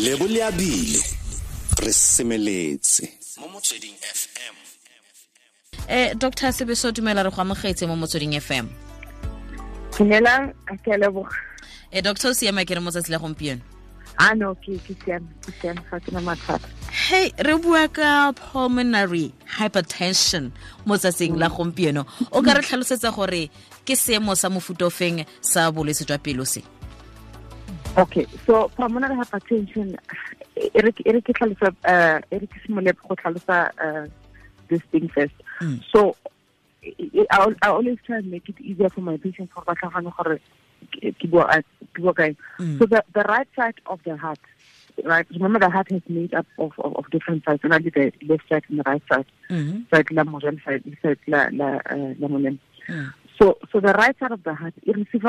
le abile re semeletse. Mo motsweding fm eh dr. Sebeso dumela re go amogetse mo motsweding fm dumelang a ke leboga. Eh dr. o siama ke re mo tsatsi la gompieno. A no ke ke siame ke siame ga ke na mathata. Hey re bua ka pulmonary hypertension mo tsatsing la gompieno. O ka re tlhalosetsa gore ke seemo sa mofutofeng feng sa bolwetse jwa pelo se okay so pulmonary hypertension e re e re ke tlhalosa uh e re ke simole go tlhalosa uh this thing first Mm. so I, I always try and make it easier for my patients for ba tlhagane gore ke bua kae Mm. so the the right side of the heart right remember the heart is made up of of, of different sides and only the left side and the right side Mhm. side la mojan side side la la uh, la Mm. So, so the right side of the heart, it receives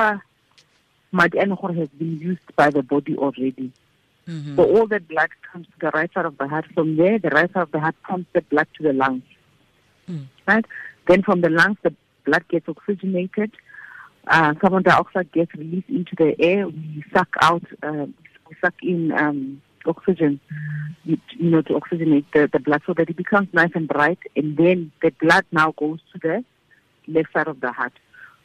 madi and has been used by the body already. Mhm. So all that blood comes to the right side of the heart. From there, the right side of the heart pumps the blood to the lungs. Mm. Right? Then from the lungs, the blood gets oxygenated. Uh, carbon dioxide gets released into the air. We suck out, uh, we suck in um, oxygen, you, you know, to oxygenate the, the blood so that it becomes nice and bright. And then the blood now goes to the left side of the heart.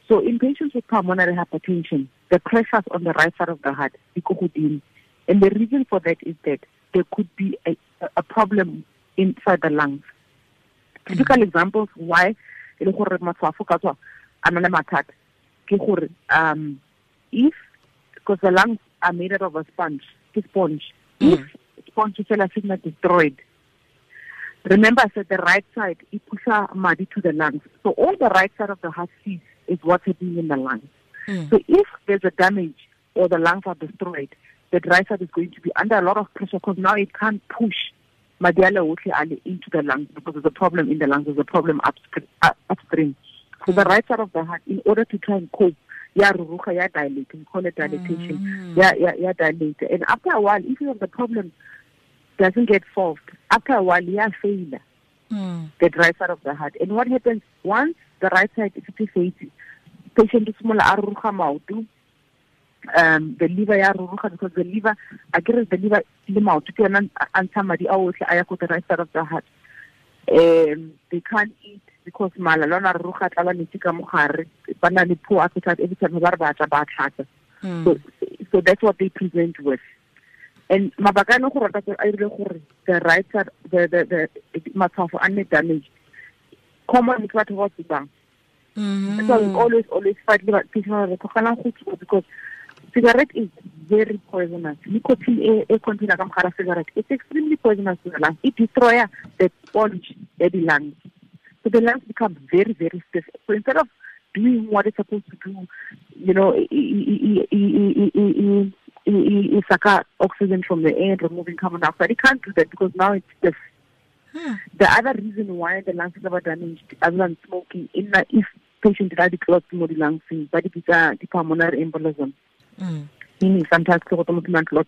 So in patients with pulmonary hypertension, the pressures on the right side of the heart, and the reason for that is that there could be a, a problem inside the lungs. Typical examples why e le gore matshwafo ka tswa a na le mathata ke gore um if because the lungs are made out of a sponge, ke sponge. If sponge fela se not destroyed, Remember, I said the right side, it pushes muddy to the lungs. So all the right side of the heart sees is what's happening in the lungs. Mm. So if there's a damage or the lungs are destroyed, the right side is going to be under a lot of pressure because now it can't push Madiala Ali into the lungs because there's a problem in the lungs, there's a problem upstream. Upstream. So the right side of the heart, in order to try and cope, yeah, rurucha, yeah, dilate, we call it dilatation, Mm. yeah, yeah, yeah, dilate. And after a while, if you have the problem doesn't get solved, after a while, yeah, failure Mm. the right side of the heart. And what happens once the right side is activated, patient is smaller aruruga maoto, um the liver ya ruruga because the liver I guess the liver le maoto ke yona a ntsha madi a otlhe a ya ko the right side of the heart. Um they can't eat because mala le ona ruruga tla ba metsi ka mogare ba na le poor appetite every time ba re ba tla ba tlhatsa. Mm. So, so that's what they present with. And mabaka a leng gore ka a irile gore the right side the the the matshwafo a nne damaged. Common ke batho ba tsebang. Mm. That's why we always, always fight about people because cigarette is very poisonous. Nicotine a container kamhara cigarette. It's extremely poisonous to the lungs. It destroys the sponge at the lungs. So the lungs become very, very stiff. So instead of doing what it's supposed to do, you know, it suck oxygen from the air, removing carbon dioxide. It can't do that because now it's stiff. Hmm. The other reason why the lungs are damaged other than smoking in the east patient did the clot mo di lungs, but it is a pulmonary embolism, Mm. meaning sometimes clot mo di clot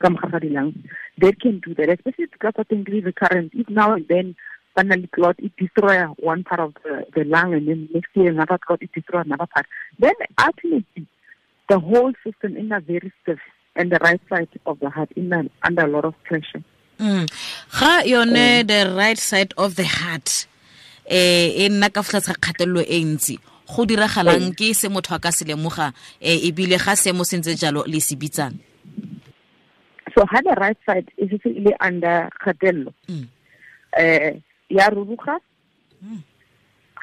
come the lungs. They can do that, especially I think it's recurrent. If now and then finally clot, it destroy one part of the, the lung, and then next year another clot, it destroy another part. Then ultimately, the whole system in a very stiff, and the right side of the heart in a, under a lot of pressure. Mm. ga yone the right side of the heart e nna ka ga kgatelelo e ntsi go diragalang ke se motho a ka se lemoga e ebile ga seemo se ntse jalo le se bitsang So ha the right side e setse e le under kgatelelo. Eh ya ruruga. Mm.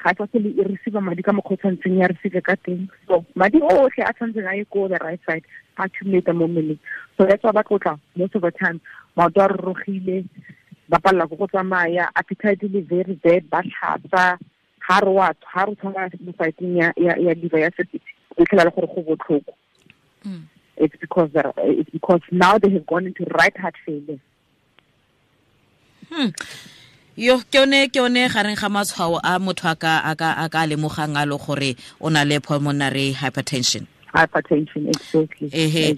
Ga tsa se le receive madi ka mokgwa o tshwanetseng ya receive ka teng. So madi otlhe a tshwanetseng a ye ko the right side a accumulate mo mmeleng. So that's why ba tlotla most of the time maoto a rurugile ba palelwa ko go tsamaya appetite le very bad ba tlhatsa ga re wa ga re tshwana mo fighting ya ya liver ya septic o tlhela le gore go botlhoko Mm. it's because the, it's because now they have gone into right heart failure Hmm. yo ke yone ke yone gareng ga matshwao a motho a ka a ka a ka lemogang a le gore o na le pulmonary hypertension hypertension exactly Ehe.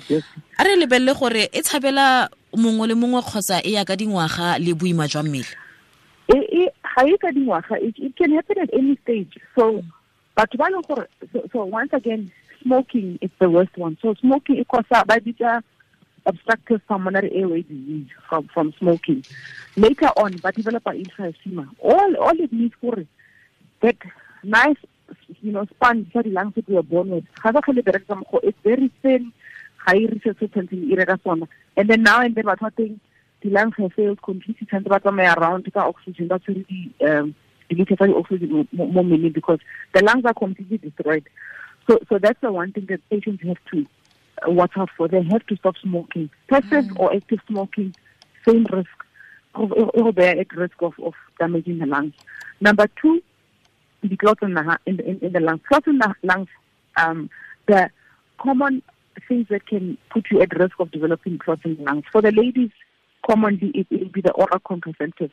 a re lebelele gore e tshabela mongwe le mongwe kgotsa e ya ka dingwaga le boima jwa mmele ga e ka dingwaga it, can happen at any stage so batho ba leng gore so, once again smoking is the worst one so smoking e causa ba bitsa obstructive pulmonary airway disease from, from smoking. Later on, but develop an emphysema. All, all it needs for that nice, you know, sponge that the lungs that we are born with. It's very thin, high resistance in irrigation. And then now and then, what thing, the lungs have failed completely, and but around the oxygen, that's really, um, deleted the oxygen more, more because the lungs are completely destroyed. So, so that's the one thing that patients have to watch out for. They have to stop smoking. Passive mm. or active smoking, same risk. They are at risk of, of damaging the lungs. Number two, the clots in the, in, in, in the lungs. Clots in the lungs, um, the common things that can put you at risk of developing clots in lungs. For the ladies, commonly it will be the oral contraceptives.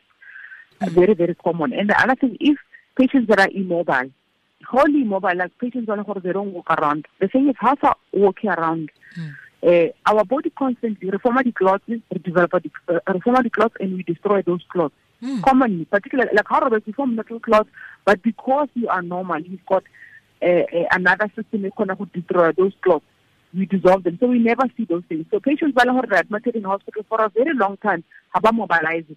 Very, very common. And the other thing, if patients that are immobile, wholly immobile, like patients are they don't walk around. The thing is, how far walking around? Mm. Uh, our body constantly reform the clots, develop the, uh, reform the clots, and we destroy those clots. Mm. Commonly, particularly like how we form metal clots, but because you are normal, you've got uh, uh, another system that can destroy those clots. We dissolve them, so we never see those things. So patients who are admitted in hospital for a very long time have mobilized.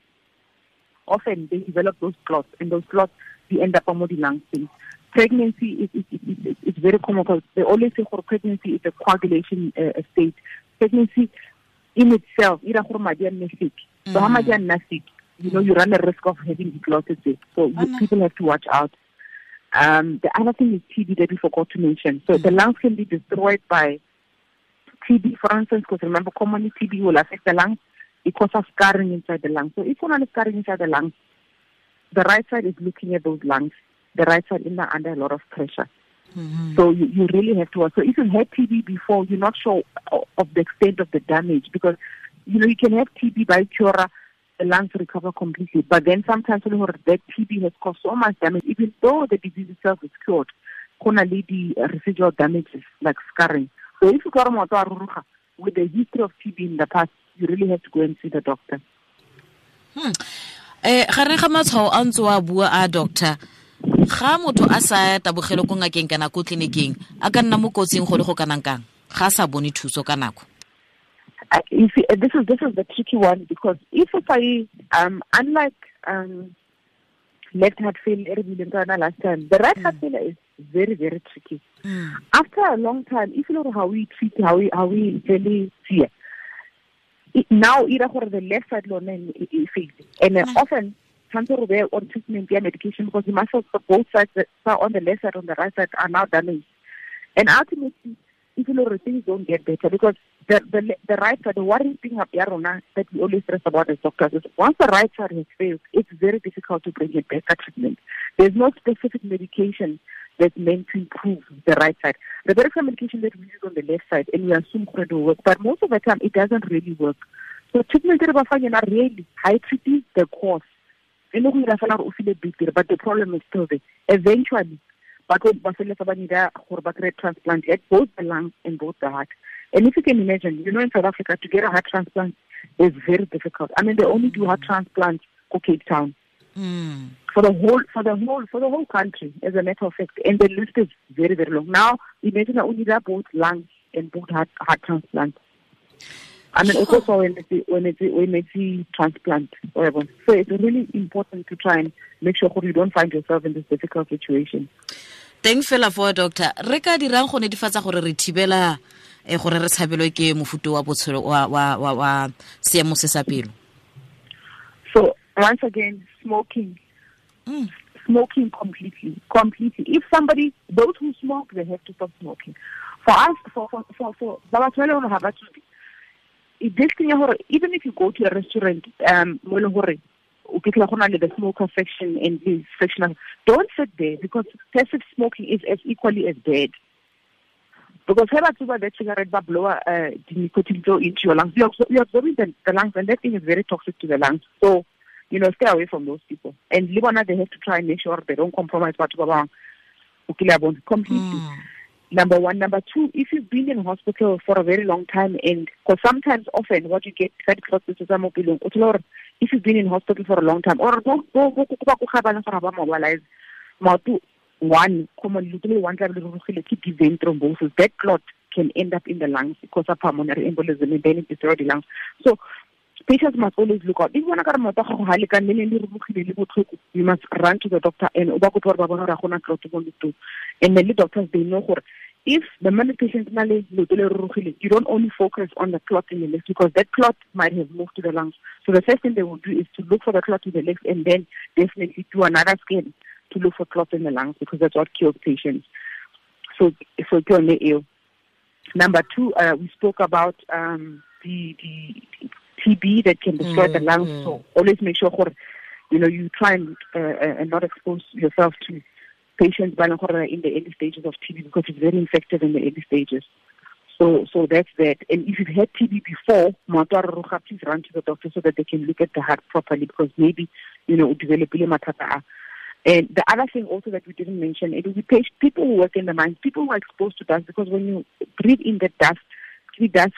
Often they develop those clots, and those clots they end up on the lung things pregnancy is, is, is, is very common because they always say for pregnancy is a coagulation uh, state. Pregnancy in itself, ira gore madi a nne sick. So how madi a nna you know, you run a risk of having eclosis. So people have to watch out. Um, the other thing is TB that we forgot to mention. So mm. the lungs can be destroyed by TB, for instance, because remember, commonly TB will affect the lungs because of scarring inside the lungs. So if one has scarring inside the lungs, the right side is looking at those lungs the right side is under a lot of pressure. Mm-hmm. So you, you really have to. So if you had TB before, you're not sure of the extent of the damage because you know you can have TB by cure, the lungs recover completely, but then sometimes that TB has caused so much damage, even though the disease itself is cured, gonna lead the residual damages like scarring. So if you got a with the history of TB in the past, you really have to go and see the doctor. Hmm. Eh, ga re ga matshwao a ntse wa bua a doctor ga motho a sa tabogele ko ngakeng kana ko tleliniking a ka nna mo kotsing go le go kanang kang ga a sa bone thuso ka nako you this is this is the tricky one because if I um unlike um left heart failure last time, the right heart mm. failure is very very tricky. Mm. After a long time, if you know how we treat how we how we really see it, now either for the left side lone is failing, and mm. often tshwanetse re be on treatment ya medication because the muscles for both sides that are on the left side on the right side are now damaged. And ultimately, if even though things don't get better because the, the, the right side, the worrying thing up Yarona that we always stress about as doctors is once the right side has failed, it's very difficult to bring it back to treatment. There's no specific medication that's meant to improve the right side. The very same medication that we use on the left side and we assume it will work, but most of the time it doesn't really work. So treatment that we are really high treating the cause e le go ira fela gore o file betere but the problem is still there eventually ba tlo ba feleletsa ba nida gore ba kry transplant at both the lungs and both the heart and if you can imagine you know in south africa to get a heart transplant is very difficult i mean they only do heart transplants for cape town mm. For the whole for the whole for the whole country as a matter of fact. And the list is very very long. Now imagine that only both lungs and both heart heart transplants I mean, also when it's, when it's, when it's transplant, whatever. So it's really important to try and make sure you don't find yourself in this difficult situation. teng fela for doctor. Re ka dirang go netefatsa gore re thibela eh, gore re tshabelwe ke mofuto wa botshelo wa wa wa, wa seemo se sa pelo? So once again smoking mm. smoking completely completely. If somebody those who smoke they have to stop smoking. For us for for for for this thing even if you go to a restaurant um mo leng gore o kitla go na le the smoker section and the section don't sit there because passive smoking is as equally as bad. Because when I tsuba that cigarette ba blower uh, the nicotine into your lungs you're absorbing the, the lungs and that thing is very toxic to the lungs. So you know stay away from those people and libana they have to try and make sure they don't compromise batho ba bang completely mm. Number one. Number two, if you've been in hospital for a very long time, and because sometimes, often, what you get, if you've been in hospital for a long time, or one common one deep vein thrombosis. That clot can end up in the lungs because of pulmonary embolism and then it destroys the lungs. So patients must always look out. If you want to motho go ha le ka you must run to the doctor and o ba kopa gore ba bona gore gona. And the doctors they know gore if the minute patient na you don't only focus on the clot in the legs because that clot might have moved to the lungs. So the first thing they will do is to look for the clot in the legs and then definitely do another scan to look for clot in the lungs because that's what kills patients. So, so ill. Number two, uh, we spoke about um, the, the TB that can destroy mm, the lungs. Mm. So always make sure, you know, you try and, uh, and not expose yourself to patients in the early stages of TB because it's very infective in the early stages. So, so that's that. And if you've had TB before, please run to the doctor so that they can look at the heart properly because maybe, you know, develop matata. And the other thing also that we didn't mention, it will be people who work in the mines, people who are exposed to dust because when you breathe in the dust, the dust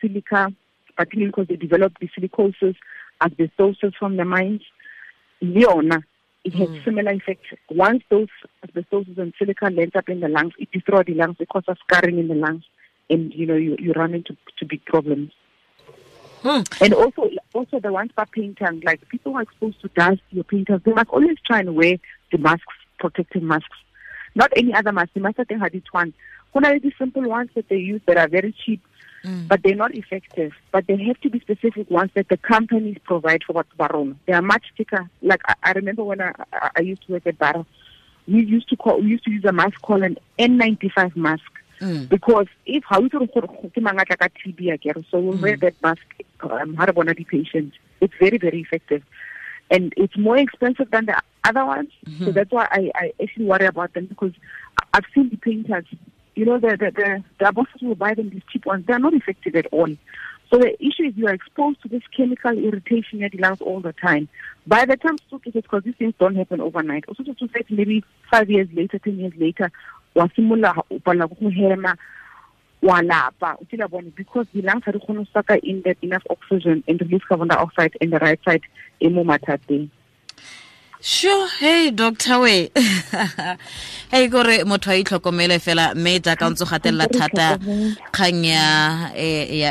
silica, particularly because they develop the silicosis, asbestosis from the mines. Leona, it has mm. similar effects. Once those asbestosis and silica lands up in the lungs, it destroys the lungs, it causes scarring in the lungs and you know you, you run into to big problems. Hmm. And also, also the ones for painters, like people who are exposed to dust, your painters, they must always try and wear the masks, protective masks. Not any other mask. The mask I think had it one. One of the simple ones that they use that are very cheap, mm. but they're not effective. But they have to be specific ones that the companies provide for what's baron. They are much thicker. Like I, I remember when I, I used to work at Bara, we used to call we used to use a mask called an N95 mask Mm. Because if how you ke mangatla ka TB so we'll wear mm. that mask um, how to the patient. It's very very effective. And it's more expensive than the other ones. Mm-hmm. So that's why I, I actually worry about them because I've seen the painters, you know, the the the, the bosses will buy them these cheap ones. They're not effective at all. So the issue is you are exposed to this chemical irritation at the lungs all the time. By the time stroke because these things don't happen overnight. Also to say maybe five years later, ten years later, wa simolla o palelwa ko wa lapa o tila because the lungs ga di kgone go sucker in that enough oxygen and release carbon dioxide in the right side e mo mathateng sure. Hey doctor we hey kore motho a itlhokomele fela mme jaaka ntse gatelela thata kgang ya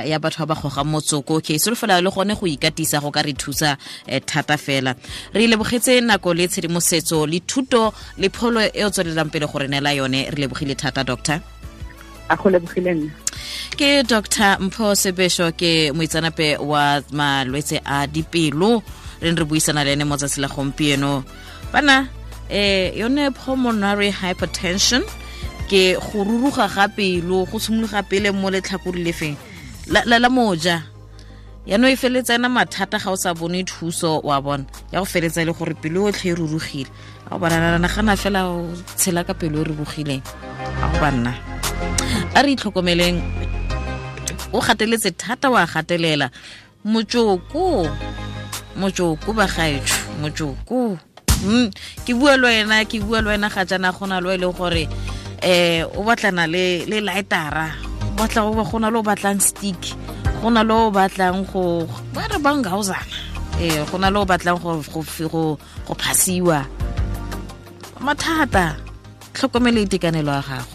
ya batho ba ba goga motsoko. Okay so fela le gone go ikatisa go ka re thusa eh, thata fela. Re lebogetse nako le tshedimosetso le thuto le pholo e o tswelelang pele gore neela yone. Re lebogile thata doctor. A go lebogile nna. Ke dr mpho sebesho ke moitsanape wa malwetse a dipelo re re buisana le ene mo tsatsi la gompieno. Bana eh yone pulmonary hypertension ke go ruruga ga pelo go tshimologa pele mo letlhakori le feng? La la moja. Yano e feletsa ena mathata ga o sa bone thuso wa bona. Ya go feletsa le gore pelo otlhe e rurugile. A go banananagana fela o tshela ka pelo e rurugileng a go banna a re itlhokomeleng o gateletse thata wa gatelela. Motsoko motsoko ba gaetso motsoko mm ke bua le wena ke bua le wena ga jana go na le e leng gore eh o batlana le le lightera batla go go na le o batlang stick go na le o batlang go ba re bangauzana eh go na le o batlang go go go phasiwa. Mathata tlhokomele itekanelo ya gago